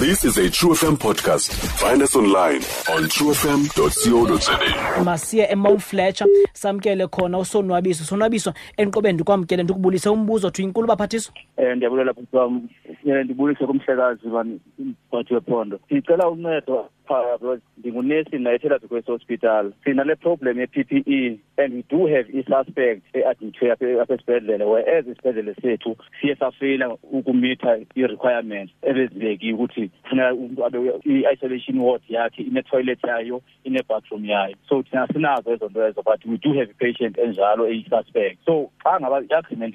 This is a True FM podcast. Find us online on truefm.co.za. masiye eMount Fletcher samkele khona usonwabiso sonwabiso enqobeni ndikwamkele ndikubulise umbuzo thi inkulu baphathiso eh ndiyabulela bhuti Eh, ndibulise kumhlekazi bani mphathi wephondo ndicela uncedo because ndingunesi ndinayethela kwesi hospital sinale problem ye-PPE and we do have i-suspect e-admitwe apha esibhedlele whereas isibhedlele sethu siye safeyila ukumitha i-requirements ebezibekiwe ukuthi funeka umntu abe i-isolation ward yakhe ine-toilet yayo ine-bathroom yayo. So thina sinazo ezo nto ezo but we do have i-patient enjalo eyi-suspect so xa ngaba i-agreement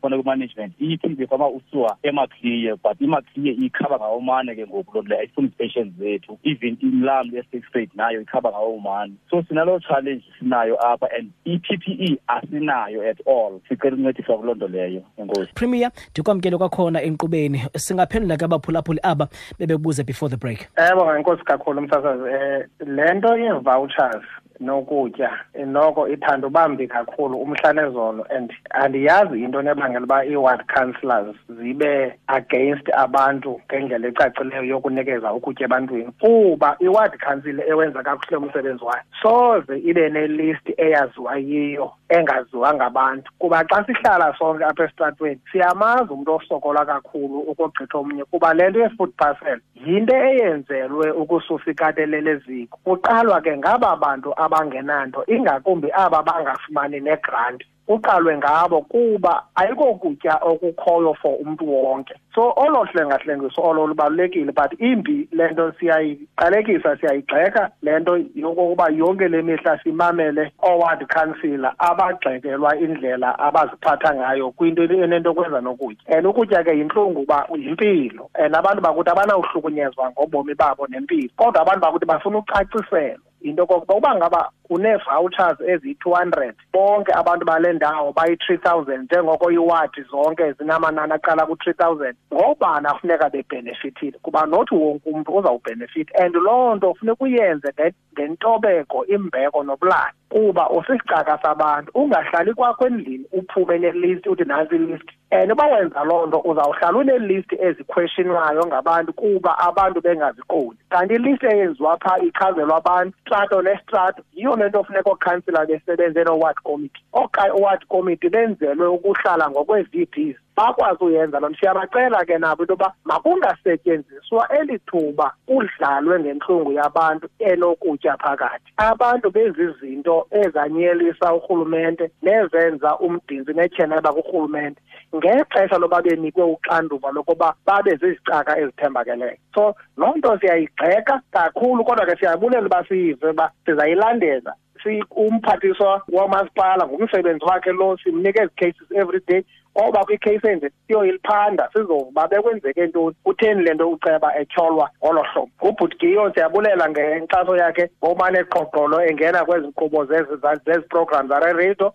ku-management ithi befama usiwa emaclear but imaclear ikhaba ngawomane ke ngoku loo nto leyo zethu even imlamli ye-six grade nayo ikhaba ngawomane so sinaloo challenge sinayo apha and i-PPE asinayo at all. Sicela ukuncediswa kuloo nto leyo enkosi premier ndikwamkele kwakhona enkqubeni. Singaphendula ke abaphulaphuli aba bebebuze before the break. Yebo ngenkosi kakhulu umsasazi eh le nto ye-vouchers nokutya eh, noko ithanda ubambi kakhulu umhlanezolo and andiyazi into nebangela uba ii-ward councillors zibe against abantu ngendlela ecacileyo yokunikeza ukutya ebantwini. Kuba i-ward council ewenza kakuhle umsebenzi wayo soze ibe nelist eyaziwa yiyo engaziwa ngabantu kuba xa sihlala sonke apha esitratweni siyamazi umntu osokola kakhulu ukogqitha omnye kuba le nto ye-food parcel yinto eyenzelwe ukususa ikateleleziko kuqalwa ke ngaba bantu abangenanto ingakumbi aba bangafumani negranti kuqalwe ngabo kuba ayikokutya okukhoyo for umntu wonke. So olo hlengahlengiso olo lubalulekile but imbi le nto siyayiqalekisa siyayigxeka. Le nto yokokuba yonke le mihla simamele oward councillor abagxekelwa indlela abaziphatha ngayo kwinto enento kwenza nokutya. And ukutya ke yintlungu uba yimpilo. And abantu bakuthi abanawuhlukunyezwa ngobomi babo nempilo kodwa abantu bakuthi bafuna ucaciselwa. Into kokuba uba ngaba une-vouchers eziyi-two hundred bonke abantu bale ndawo bayi-three thousand njengoko iwadi zonke zinamanani aqala ku-three thousand ngobani afuneka bebhenefithile kuba nothi wonke umntu uzawubhenefitha and loo nto funeka uyenze ngentobeko imbeko nobulali. Kuba usisicaka sabantu ungahlali kwakho endlini uphume nelist uthi nantsi ilist and uba wenza loo nto uzawuhlala unelist ezikhweshinwayo ngabantu kuba abantu bengaziqondi. Kanti ilist eyenziwa phaa ichazelwa abantu strato nestrato yiyo le nto funeka ookhansila besebenze no-ward committee. Oward committee benzelwe ukuhlala ngokwee-vds bakwazi uyenza loo nto. Siyabacela ke nabo into yoba makungasetyenziswa eli thuba kudlalwe ngentlungu yabantu enokutya phakathi. Abantu bezi zinto ezanyelisa urhulumente nezenza umdintsi netyeneba kurhulumente ngexesha loba benikwe uxanduva lokuba babe zizicaka ezithembakeleyo. So loo nto siyayigxeka kakhulu kodwa ke siyabulela uba siyive uba sizayilandela. Umphathiswa wamasipala ngumsebenzi wakhe lo simnika ezi cases every day oba kwicase enje siyoyiliphanda sizova bekwenzeke ntoni kutheni le nto uceba etyholwa ngolo hlobo. Ubhuti giyo siyabulela ngenkxaso yakhe ngomane eqoqolo engena kwezi nkqubo zezi program zale radio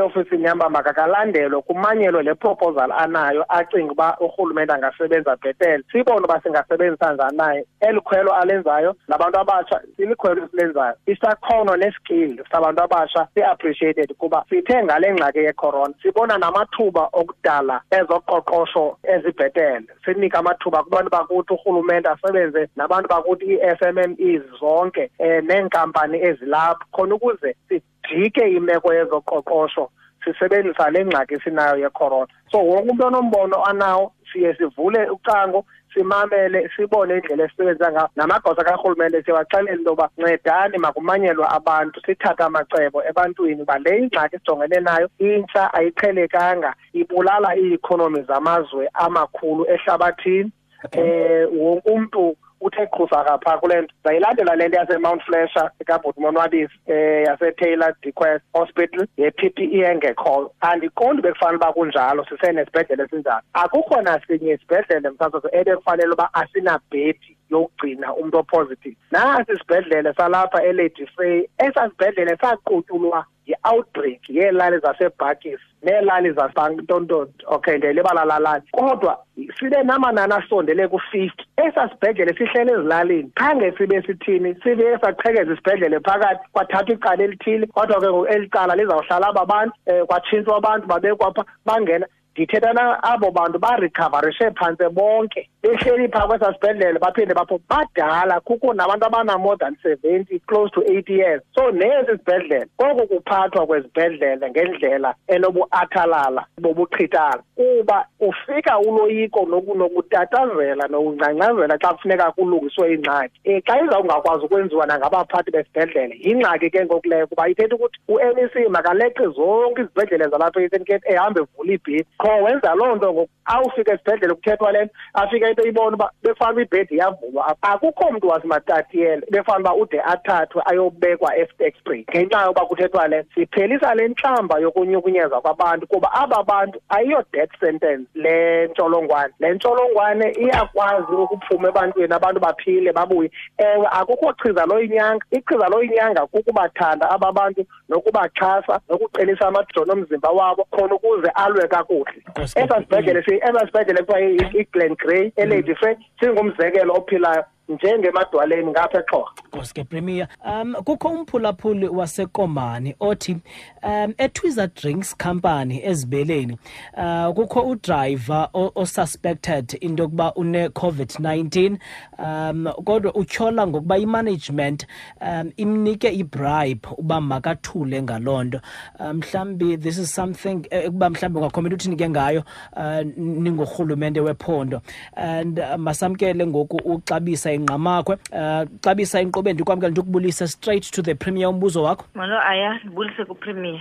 eofisini yam makakalandelwe kumanyelwe le proposal anayo acinga uba urhulumente angasebenza bhetele. Sibone uba singasebenzisa njani naye eli khwelo alenzayo nabantu abatsha silikhwelo esilenzayo. Isakhono neskill sabantu abatsha si-appreciated kuba sithe ngale ngxaki yecorona. Sibona namathuba okudala ezoqoqosho ezibhetele. Sinika amathuba kubantu bakuthi urhulumente asebenze nabantu bakuthi ii-SMMEs zonke um neenkampani ezilapho khona ukuze sijike imeko yezoqoqosho sisebenzisa le ngxaki sinayo yecorona. So wonke umntu onombono anawo siye sivule ucango simamele sibone indlela esisebenza ngayo. Namagosa karhulumente siyawaxelela into yoba ncedani makumanyelwe abantu sithathe amacebo ebantwini uba le ingxaki sijongene nayo intsha ayiqhelekanga ibulala ii-ikhonomi zamazwe amakhulu ehlabathini. Um wonke umntu uthe qhusa kapha kule nto. Zayilandela le nto yasemount fletcher ikabhuti monwabisi um yasetaylor dequest hospital ye-p p e engekhoyo. Andiqondi bekufanele uba kunjalo sisenesibhedlele esinjalo. Akukho nasinye isibhedlele msasazo ebekufanele uba asinabhedi yokugcina umuntu opositive. Nasi isibhedlele salapha elady frey. Esaa sibhedlele saqutyulwa yi-outbreak yeelali zasebhakis neelali zasantonton okay ndiyayilibala lalali. Kodwa sibe namanani asondele ku-fifty. Esaa sibhedlele sihlele ezilalini. Khange sibe sithini? Sibe saqhekeza isibhedlele phakathi kwathathwa icala elithile. Kodwa ke ngoku eli cala lizawuhlala aba bantu um kwatshintshwa abantu babekwa pha bangena. Ndithetha na abo bantu barikavarishe phantse bonke. Behleli phaa kwesaa sibhedlele baphinde bapho badala kukho nabantu abana-more than seventy close to eighty years. So nesi sibhedlele koko kuphathwa kwezibhedlele ngendlela enobuathalala bobuqhitala kuba ufika uloyiko nokutatazela nokungcangcazela xa kufuneka kulungiswe ingxaki. Um xa izawungakwazi ukwenziwa nangabaphathi besibhedlele yingxaki ke ngoku leyo kuba ithetha ukuthi u-nec makaleqe zonke izibhedlele zalapha e-eastern cape ehambe evula ibhedi qho wenza loo nto ngoku awufika esibhedlele kuthethwa le nto afika into ibona uba bekufanele uba ibhedi iyavulwa apha akukho mntu wasimatatiyele befanele uba ude athathwe ayobekwa e-exprey ngenxa yokuba kuthethwa le siphelisa le ntlamba yokunyukunyeza kwabantu kuba aba bantu ayiyo-death sentence le ntsholongwane. Le ntsholongwane iyakwazi ukuphuma ebantwini abantu baphile babuye. Ewe akukho chiza loyinyanga. Ichiza loyinyanga kukubathanda aba bantu nokubaxhasa nokuqinisa amajoni omzimba wabo khona ukuze alwe kakuhle. Nkosi esaa sibhedlele si- esaa sibhedlele kuthiwa iglen grey. Elady frey singumzekelo ophilayo. Njengemadwaleni ngapha exhorha Koske Premier um kukho umphulaphuli wasekomani othi um eTwiza Drinks Company ezibeleni uh kukho udriver osuspected into yokuba une COVID-19 um kodwa utyhola ngokuba imanagement um imnike ibribe uba makathule ngalonto Um, mhlambi this is something eh, ekuba mhlambi ungakhomenta uthini ke ngayo uh, ningurhulumente wephondo. And uh, masamkele ngoku uxabisa ingqamakhwe uh, xabisa inkqobe ndikwamkela ukubulisa straight to the premier umbuzo wakho. Molo aya ndibulise kupremier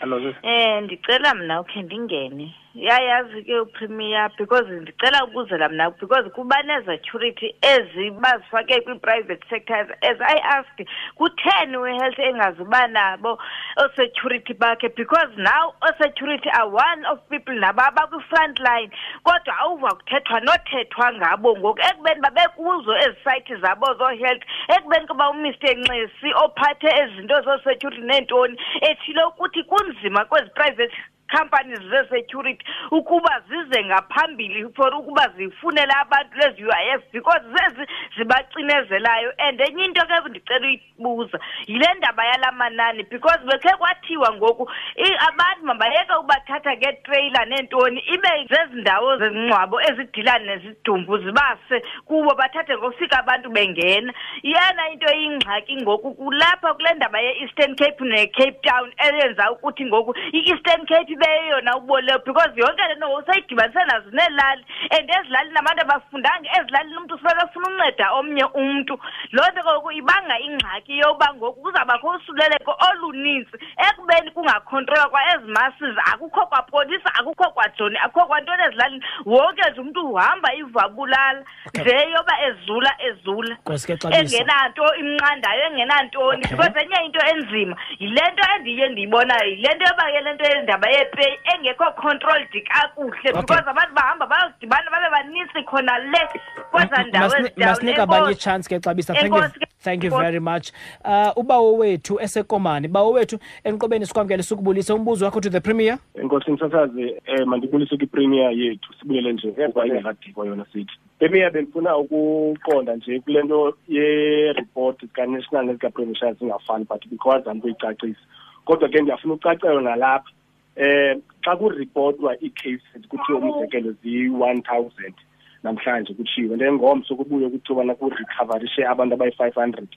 hello sis eh ndicela mna ukhe ndingene yayazi ke upremier because ndicela ukuzela mna because kuba nezecurity ezi bazifake kwi-private sectors as i asked kutheni we-health engazuba nabo oosecurity bakhe? Because now oosecurity are one of people nabo abakwi-front line kodwa awuva kuthethwa nothethwa ngabo. Ngoku ekubeni babekuzo ezi sayithi zabo zoo-health ekubeni kuba umr nxesi ophathe ezi zinto zoosecurity neentoni ethile ukuthi kunzima kwezi private companies ze-security ukuba zize ngaphambili for ukuba zifunele abantu lezi U I F because zezi zibacinezelayo. And enye into ke ndicela uyibuza yile ndaba yala manani because bekhe kwathiwa ngoku i- abantu mabayeke ubathatha ngetreyila neentoni ibe zezi ndawo zezingcwabo ezidila nezidumbu zibase kubo bathathe ngofika abantu bengena. Iyana into eyingxaki ngoku kulapha kule ndaba ye-eastern cape ne-cape town eyenza ukuthi ngoku i-eastern cape ibe yeyona uboleyo because yonke le nto usayidibanise nazo neelali. And ezilalini abantu abafundanga ezilalini umntu ufike efuna unceda omnye umntu. Loo nto ngoku ibanga ingxaki yokuba ngoku kuzawubakho usuleleko olunintsi ekubeni kungakhontrolwa kwa ezi masses akukho kwapolisa akukho kwajoni akukho kwantoni ezilalini. Wonke nje umntu uhamba ivabulala nje yoba ezula ezula. Nkosi ke Xabisa. engenanto imnqandayo engenantoni Okay. because enye into enzima yile nto endiye ndiyibonayo yile nto yoba ke le nto yendaba yepeyi engekho controlled kakuhle because abantu bahamba bayodibana babe banisi khona le kwezaa ndawo abanye ichance ke xabisa. Thank you, thank you very much. Uh ubawo wethu esekomani bawo wethu enqobeni sikwamkele sikubulise umbuzo wakho to the premier? Enkosi msasazi um mandibulise kwipremier yethu sibulele nje kuba ingekadikwa yona sithi. Premier bendifuna ukuqonda nje kule nto yeripoti zikanational nezika-provincial zingafani but because andikuyicacisa kuyicacisa kodwa ke ndiyafuna ucacelwa nalapha um xa kuripotwa ii-cases kuthiwe umzekelo ziyi-one thousand namhlanje kutshiwo then ngomso kubuye kuthiwa kurikavarishe abantu abayi-five hundred.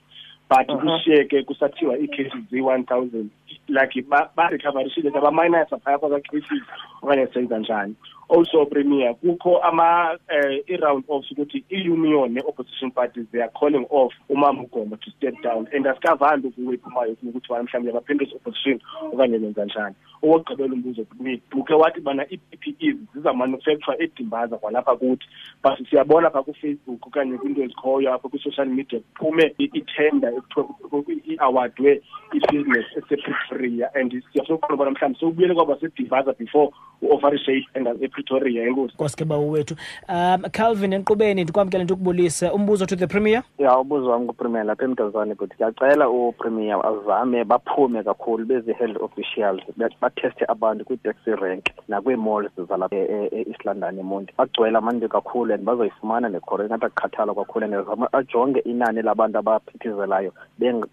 But kushiye ke kusathiwa ii-cases ziyi-one thousand like ba- barikhavarishile abaminisa phaya kwaka-cases okanye senza njani. Also premier kukho ama uh, i-round offs ukuthi i-union ne-opposition parties they are calling off umama ugoma to step down. And asikavandi ukuwe iphumayo ukuthi bana mhlawumbe yabaphindisa opposition okanye benza njani. Okokugqibela umbuzo uke ukhe wathi bana ii-PPEs zizamanufacture edimbaza kwalapha kuthi. But siyabona pha kufacebook okanye kwiinto ezikhoyo apha kwi-social media kuphume itenda itender ekuthiwa i-awardwe i-business esepretoria. And siyafuna ubana mhlawumbi sewubuyele kwaba sedimbaza before u-offarishe itender epretoria enkosi nkosi? Ke bawo wethu. Um calvin enkqubeni ndikwamkele ndikubulise umbuzo to the premier? Ya ubuzo wam kupremier lapha emntazane but ndiyacela upremier azame baphume kakhulu bezi-health officials ba- batheste abantu kwii-taxi rank nakwii-malls zalapha e- e- e-east london emonti. Agcwele amanti kakhulu and bazoyifumana nekhoro ingathi akukhathala kakhulu and ajonge inani labantu abaphithizelayo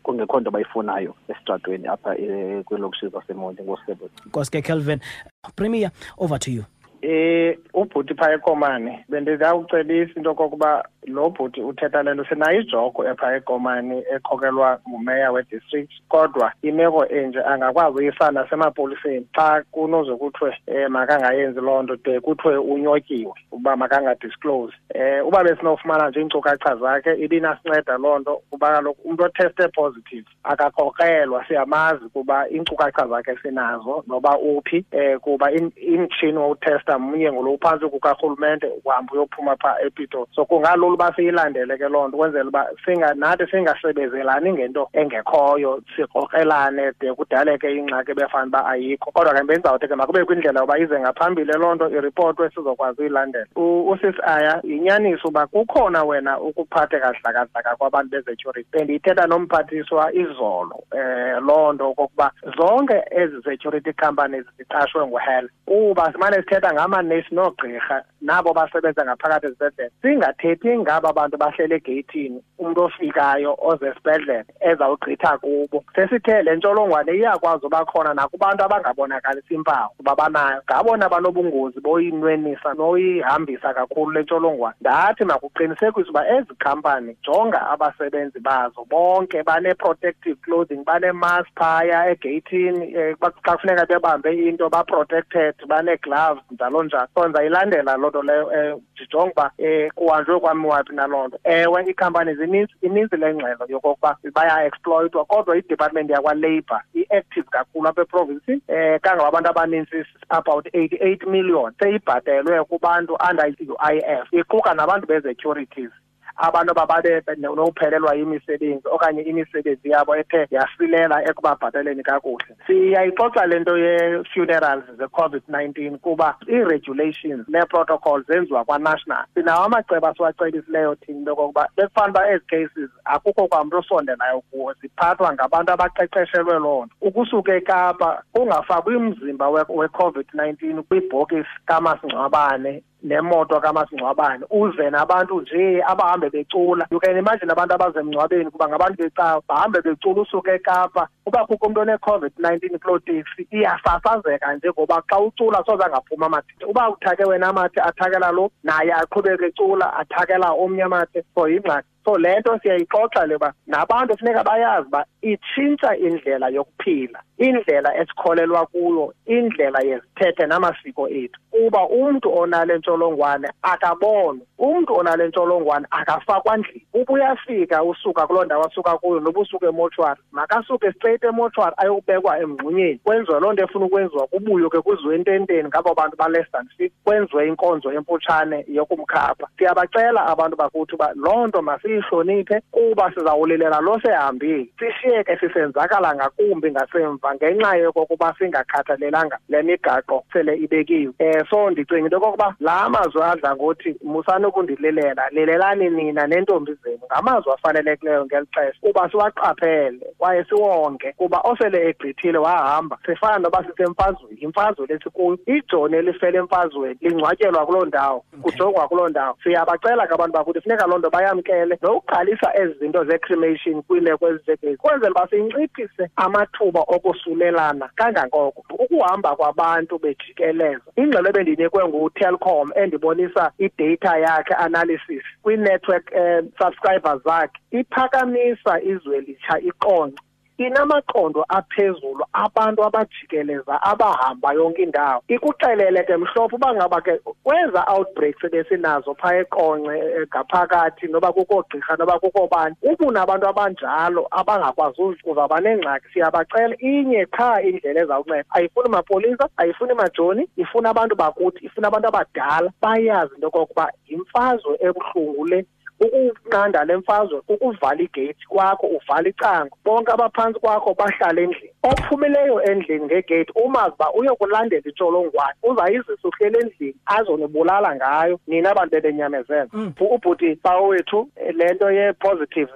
kungekho nto bayifunayo esitratweni apha eh, kwiilokishi zasemonti. Ngosebenzi nkosi ke kelvin premier over to you eh ubhuti phaa ekomane bendizawucebisa into kokuba lo bhuti uthetha le nto sinayo ijoko ephaa ekomane ekhokelwa ngumeya wedistrict kodwa imeko enje angakwazi uyisa nasemapoliseni. Xa kunoze kuthiwe um makangayenzi loo nto de kuthiwe unyotyiwe uba makangadisclose. Um uba besinofumana nje iinkcukacha zakhe ibinasinceda loo nto kuba kaloku umntu otheste positive akakrokrelwa siyamazi kuba iinkcukacha zakhe sinazo noba uphi um kuba imtshini wowutesta mnye lo uphantsi kukarhulumente uhambe uyophuma phaa epito so kungalula uba siyilandele ke loo nto ukwenzela uba nathi singasebezelani ngento engekhoyo sikrokrelane de kudaleke ingxaki ebefana uba ayikho. Kodwa ke bendizawuthi ke makube kwindlela yoba ize ngaphambili loo nto iripotwe sizokwazi uyilandela. Usis aya yinyaniso uba kukhona wena ukuphathe kadlakadlaka kwabantu bezecurity bendiyithetha nomphathiswa izolo um loo nto okokuba zonke ezi security companies ziqashwe nguhealth kuba simane sithetha ngamanesi noogqirha nabo basebenza ngaphakathi esibhedlele singathethi ngaba bantu bahlele egeyithini? Umntu ofikayo oze esibhedlele ezawugqitha kubo. Sesithe le ntsholongwane iyakwazi uba khona nakubantu abangabonakalisi impawu uba banayo ngabona banobungozi boyinwenisa noyihambisa kakhulu le ntsholongwane. Ndathi makuqinisekiswe uba ezi khampani jonga abasebenzi bazo. Bonke bane-protective clothing banemask phaya egeyithini. Um xa kufuneka bebambe into baprotected banee-gloves njalo njalo so ndizayilandela loo nto leyo um ndijonge uba um kuhanjwe kwamiwaphi naloo nto. Ewe iikhampani zininzi ininzi le ngxelo yokokuba bayaexploitwa kodwa idepartment yakwalabour i-active kakhulu apha eprovinsi um kangoba abantu abanintsi about eighty-eight million. Seyibhatelwe kubantu under i-u i f. Iquka nabantu bezecurities abantu abababe nophelelwa yimisebenzi okanye imisebenzi yabo ethe yasilela ekubabhataleni kakuhle. Siyayixoxa le nto ye-funerals ze-covid-19 kuba ii-regulations nee-protocols zenziwa kwanational. Sinawo amacebo asiwacebisileyo thina into yokokuba bekufana uba ezi cases akukho kwamntu osondelayo kuwo ziphathwa ngabantu abaqeqeshelwe loo nto. Ukusuka ekapa kungafakwa umzimba we-covid-19 kwibhokisi kamasingcwabane nemoto kamasingcwabane uze nabantu nje abahambe becula. You can imagine abantu abaze emngcwabeni kuba ngabantu becawa bahambe becula usuke ekapa. Uba kukho umntu one-covid-19 kuloo teksi iyasasazeka nje ngoba xa ucula soze angaphuma amathe. Uba uthake wena amathe athakela lo naye aqhubeke ecula athakela omnye amathe. So yingxaki. So le nto siyayixoxa le uba nabantu funeka bayazi uba itshintsha indlela yokuphila indlela esikholelwa kuyo indlela yezithethe namasiko ethu. Kuba umntu onale ntsholongwane akabonwa umntu onale ntsholongwane akafakwa ndlini. Uba uyafika usuka kuloo ndawo asuka kuyo noba usuka emoshwari makasuke straight emoshwari ayokubekwa emngxunyeni. Kwenziwe loo nto efuna ukwenziwa kubuywe ke kuziwe ententeni ngabo bantu ba-less than six kwenziwe inkonzo emfutshane yokumkhapha. Siyabacela abantu bakuthi uba loo nto masiyihloniphe kuba sizawulilela lo sehambile. Sishiyeke sisenzakala ngakumbi ngasemva ngenxa yokokuba singakhathalelanga le migaqo sele ibekiwe. Um so ndicinga into yokokuba la mazwi adla ngothi musani lilelani nina neentombi zenu ngamazwi afanelekileyo ngeli xesha. Kuba siwaqaphele kwaye siwonke kuba osele egqithile wahamba sifana noba sisemfazweni yimfazwe lesikuyo ijoni elifele emfazweni lingcwatyelwa kuloo ndawo kujongwa kuloo ndawo. Siyabacela ke abantu bakuthi funeka loo nto bayamkele nokuqalisa ezi zinto ze-cremation kwiimeko ezizegezi kwenzela uba sinciphise amathuba okusulelana kangangoko. Ukuhamba kwabantu bejikeleza. Ingxelo ebendinikwe ngutelcom endibonisa idata yakhe analysis kwii-network um subscribers zakhe iphakamisa izwe litsha iqonce. Inamaqondo aphezulu abantu abajikeleza abahamba yonke indawo. Ikuxelele ke mhlophe uba ngaba ke kweza outbreaks ebesinazo phaa eqonce ngaphakathi noba kukho gqirha noba kukho bani ubunabantu abanjalo abangakwazi uzawuba nengxaki siyabacela inye qha indlela ezawunceda. Ayifuni mapolisa ayifuni majoni ifuna abantu bakuthi ifuna abantu abadala. Bayazi into yokokuba yimfazwe ebuhlungu le ukunqanda le mfazwe ukuvala igeyithi kwakho uvala icango. Bonke abaphantsi kwakho bahlala endlini. Ophumileyo endlini ngegeyithi umazi uba uyokulandela intsholongwane. Uzayizisa uhleli endlini azonibulala ngayo. Nina abantu bebenyamezela mm. ubhuti bawo wethu le nto ye-positive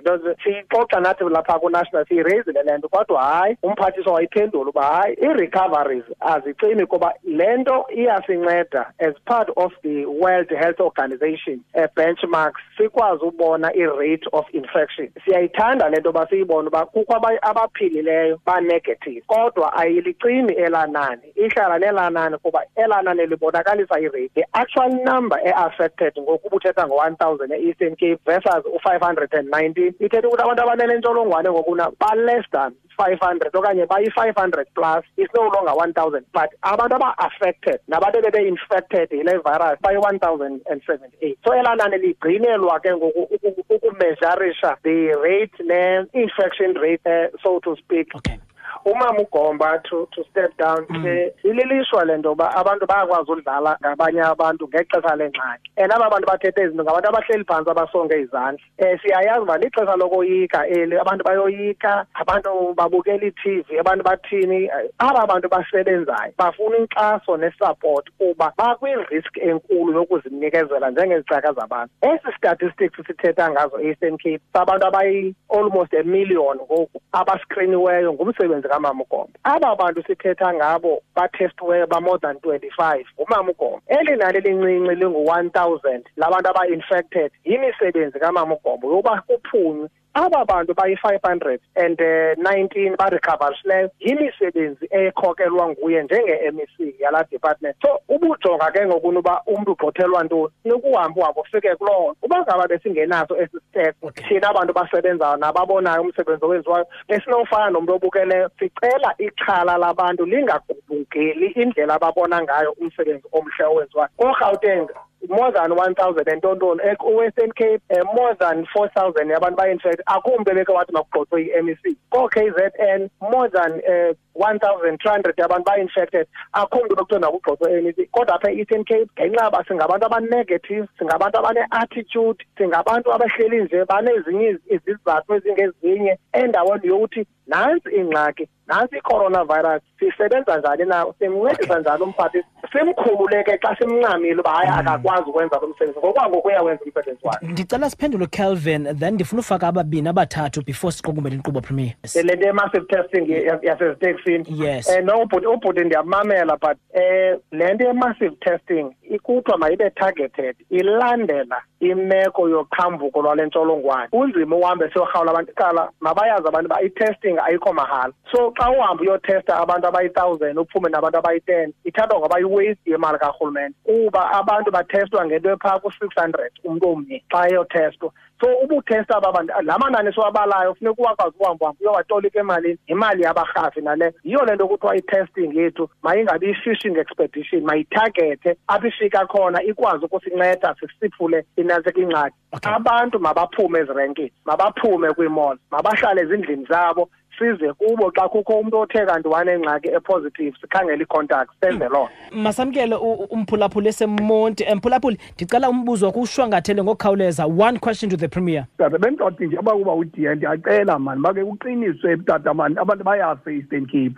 siyixoxa nathi lapha kunational siyireyizile le nto kodwa hayi umphathiswa wayiphendula uba hayi ii-recoveries azicimi kuba le nto iyasinceda as part of the world health organization benchmarks sikwazi sikwazi ubona i-rate of infection. Siyayithanda le nto yoba siyibone uba kukho aba- abaphilileyo ba-negative kodwa ayilicimi elaa ihlala nelaa kuba elaa nani libonakalisa irate. The actual number e-affected ngokuba uthetha ngo-one thousand e-eastern cape versus u-five hundred and nineteen ithetha ukuthi abantu abanele ntsholongwane ngokuna ba-less than 500 okanye bayi-5 hundred plus is no longer 1000 but abantu aba-affected nabantu bebe-infected yile virus bayi-one thousand and seventy-eight. So elaa nani ligcinelwa ke ngoku uku- ukumeasurisha the rate ne-infection rate eh, so to speak. Okay umama ugomba to to step down eh, ililishwa le nto yoba abantu bayakwazi udlala ngabanye abantu ngexesha lengxaki and aba bantu bathethe izinto ngabantu abahleli phantsi abasonge izandla. Um siyayazi uba lixesha lokoyika eli abantu bayoyika abantu babukela i-tv abantu bathini eh, aba bantu basebenzayo bafuna inkxaso nesapoti kuba bakwi-risk enkulu yokuzinikezela njengezicaka zabantu. Esi statistics sithetha ngazo e-eastern cape sabantu abayi-almost a million ngoku abaskriniweyo ngumsebenzi kamama ugomba aba bantu sithetha ngabo bathestiweyo ba-more than twenty-five ngumama ugomba eli nani lincinci lingu-one thousand labantu aba-infected yimisebenzi kamama ugomba yoba kuphunywe aba bantu bayi-five hundred and uh, nineteen barecoverisileyo yimisebenzi ekhokelwa nguye njenge-m e c yalaa department. So ubujonga ke ngokuni uba umntu ugxothelwa ntoni nokuhamba uhambe ufike kuloo nto. Uba ngaba besingenaso esi step thina abantu basebenzayo nababonayo umsebenzi owenziwayo besinofana nomntu obukeleyo sicela ixhala labantu lingagubungeli indlela ababona ngayo umsebenzi omhle owenziwayo. Korhawuteng more than one thousand and tontoni ku-western cape um more than four thousand yabantu ba-infected akho mntu ebeke wathi makugxothwe i-m e c. Koo-k z n more than um one thousand two hundred yabantu ba-infected akho mntu bekuthiwe makugxothwe i-m e c. Kodwa apha e-eastern cape ngenxa yoba singabantu abanegative singabantu abane-attitude singabantu abahleli nje banezinye iz- izizathu ezingezinye endaweni yokuthi nantsi ingxaki nantsi i-coronavirus sisebenza njani na? Simncedisa njani umphathi? Simkhululeke xa simncamile uba hayi akakwazi ukwenza lo msebenzi. Ngokwangoku uyawenza umsebenzi wakhe. Ndicela siphendule calvin then ndifuna ufaka ababini abathathu before siqukumbele inkqubo premier. Le nto ye-massive testing ya- yaseziteksini. Yes. um no ubhuti ubhuti ndiyamamela but um le nto ye-massive testing ikuthiwa mayibe targeted ilandela imeko yoqhambuko lwale ntsholongwane. Kunzima uhambe siyorhawula abantu qala mabayazi abantu uba i-testing ayikho mahala so xa uhamba uyotesta abantu abayi-thousand uphume nabantu abayi-ten ithathwa ngoba iwaste yemali karhulumente. Kuba abantu bathestwa ngento ephaa ku-six hundred umntu omnye xa eyotestwa so ubutesta aba bantu laa manani siwabalayo funeka uwakwazi uhambe uhambe uyowatolika emalini yimali yabarhafi naleyo yiyo le nto kuthiwa i-testing yethu mayingabi i-fishing expedition mayithagethe apho ifika khona ikwazi ukusinceda sisiphule inantsika ingxaki abantu mabaphume ezirenkini mabaphume kwii-mall mabahlale ezindlini zabo size kubo xa kukho umntu othe kanti wanengxaki epositive sikhangele ii-contacts senze loo nto. Masamkele u- u- umphulaphuli esemonti um mphulaphuli ndicela umbuzo wakho ushwangathele ngokukhawuleza. One question to the premier. Tata bendicothi nje uba uba udiya ndiyacela mani make uqiniswe tata mani abantu bayafe e-eastern cape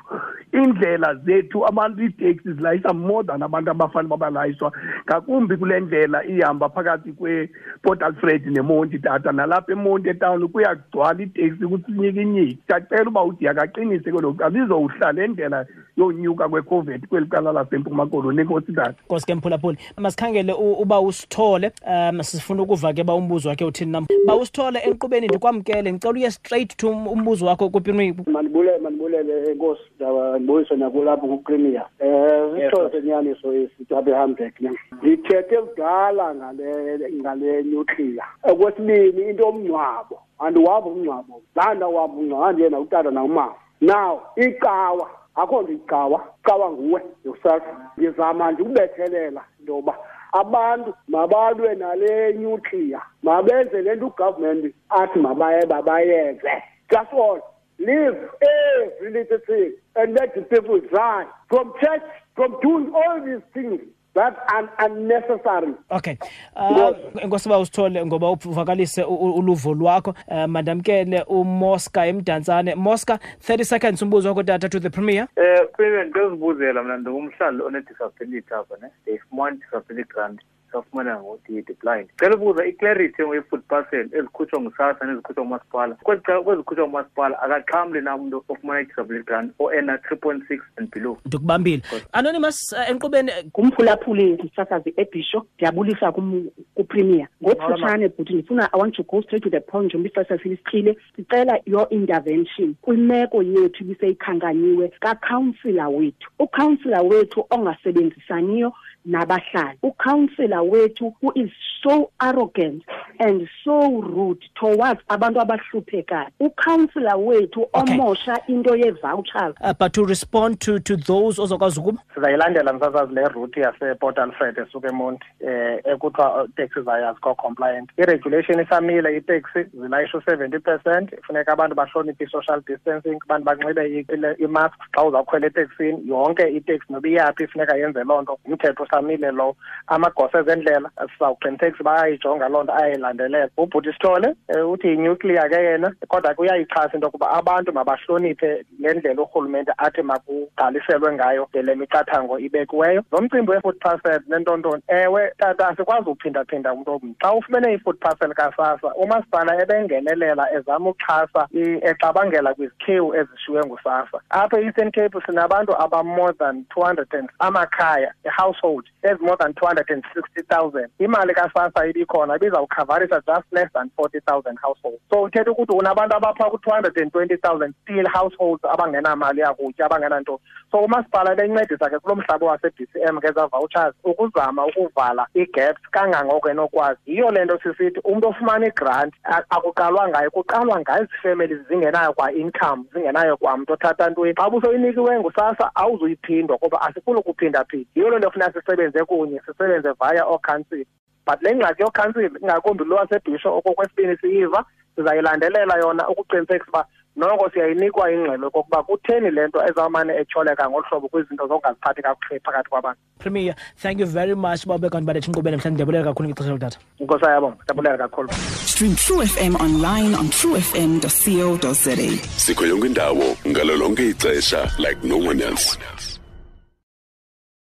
iindlela zethu abantu iiteksi zilayisha more than abantu abafane babalayishwa ngakumbi kule ndlela ihamba phakathi kweport alfred nemonti tata. Nalapha emonti etawuni kuyagcwala iiteksi kusinyikinyiki ndiyacela uba udiya kaqinise koloku alizowuhlala le ndlela yonyuka kwecovid kweli cala lasempuma koloni enkosi tata nkosi ke mphulaphuli masikhangele u- uba usithole um sifuna ukuva ke ba umbuzo wakhe uthini nam. Ba usithole enkqubeni ndikwamkele ndicela uye straight to um- umbuzo wakho kupirmi mandibulele mandibulele enkosi ndaba ndibuyise nakulapho kupremier um sixhosa senyaniso esi tabe hambek ne ndithethe kudala ngale ngale nuclear okwesibini into yomngcwabo. Andiwava umngcwabo. Landa wava umngcwabo. Andiyena utata nawumama now icawa. Akho nto icawa. Icawa nguwe yourself. Ndizama nje ukubethelela into yoba abantu mabalwe nale nuclear. Mabenze le nto ugovernment athi mabaye babayenze just all. Leave every little thing and let the people die. From church from doing all these things. That are unnecessary. Okay. Um enkosi uba usithole ngoba uvakalise u- u- uluvo lwakho. Um mandamkele umosca emdantsane. Mosca 30 seconds umbuzo wakho tata to the premier. Eh premier ndizibuzela mna ndingumhlali one-disability apha ne? Ndiyifumana i-disability grant. Safumana ngodidi blind. Cela ukubuza iclarity nge-food parcel ezikhutshwa ngusasa nezikhutshwa ngumasipala. Kwezikhutshwa ngumasipala akaxhamli na umntu ofumana i-disability grant o-ena three point six and below. Ndikubambile. Anonymous uh, enkqubeni ngumphulaphuli msasazi ebhisho ndiyabulisa kum- kupremier. Ngokufutshane bhuti ndifuna i want to go straight to the point njengoba ixesha silisichile ndicela your intervention. Kwimeko yethu ibiseyikhankanyiwe kakhawunsila wethu. Ukhawunsila wethu ongasebenzisaniyo nabahlali. Ukhawunsila wethu who is so arrogant and so rude towards abantu abahluphekayo. Ukhawunsila wethu omosha into yee-vouchers uh, but to respond to to those ozokwazi ukuba? Sizayilandela msasazi le route yaseport alfred esuka emonti eh ekuthiwa taxi zayo azikho compliant i-regulation isamile itaxi zilayisha u-seventy percent. Funeka abantu bahloniphe i-social distancing abantu banxibe i- ile- i-mask xa uzawukhwela eteksini yonke iteksi noba iyaphi funeka yenze loo nto. Umthetho usamile lowo amagosa ezendlela. Sizawuqinisekisa bayayijonga loo nto ayayilandelela ubhuti sithole eh, uthi yinuclear ke yena kodwa ke uyayixhasa into yokuba abantu mabahloniphe le ndlela urhulumente athi makugqaliselwe ngayo le miqathango ibekiweyo. Lo mcimbi we-food parcel nentontoni ewe tata asikwazi uphindaphinda umntu omnye. Xa ufumene i-food parcel kasasa umasipala ebengenelela ezama ukuxhasa i- exabangela kwizikhewu ezishiywe ngusasa apha e-eastern cape sinabantu aba-more than two hundred and amakhaya i-household than two hundred and sixty thousand. Imali kasasa ibikhona ibizawukhavarisa just less than forty thousand households. So uthetha ukuthi unabantu abapha ku-two hundred and twenty thousand still households abangenamali yakutya abangenanto. So umasipala bencedisa ke kulo mhlaba wase-d c m ngeza vouchers ukuzama ukuvala ii-gaps kangangoko enokwazi. Yiyo le nto sisithi umntu ofumana igrant akuqalwa ngayo kuqalwa ngayo families zingenayo kwa-income zingenayo kwamntu othatha ntweni. Xa busoyinikiwe ngusasa awuzuyiphindwa kuba asifuni ukuphindaphinda. Yiyo loo nto funeka sisebenze kunye sisebenze via ookhansila but le ngxaki yokhansila ingakumbi lo wasebhisho okokwesibini siyiva sizayilandelela yona ukuqinisekisa uba noko siyayinikwa ingxelo kokuba kutheni le nto ezawumane etyholeka ngolu hlobo kwizinto zokungaziphathi kakuhle phakathi kwabantu. Premier thank you very much. Uba ubekanti baletha inkqubeni mhlawumbi ndiyabulela kakhulu ngexesha lokuthatha inkosi ayabonga ndiyabulela kakhulu. Stream True FM online on truefm.co.za. sikho yonke indawo ngalo lonke ixesha like no one else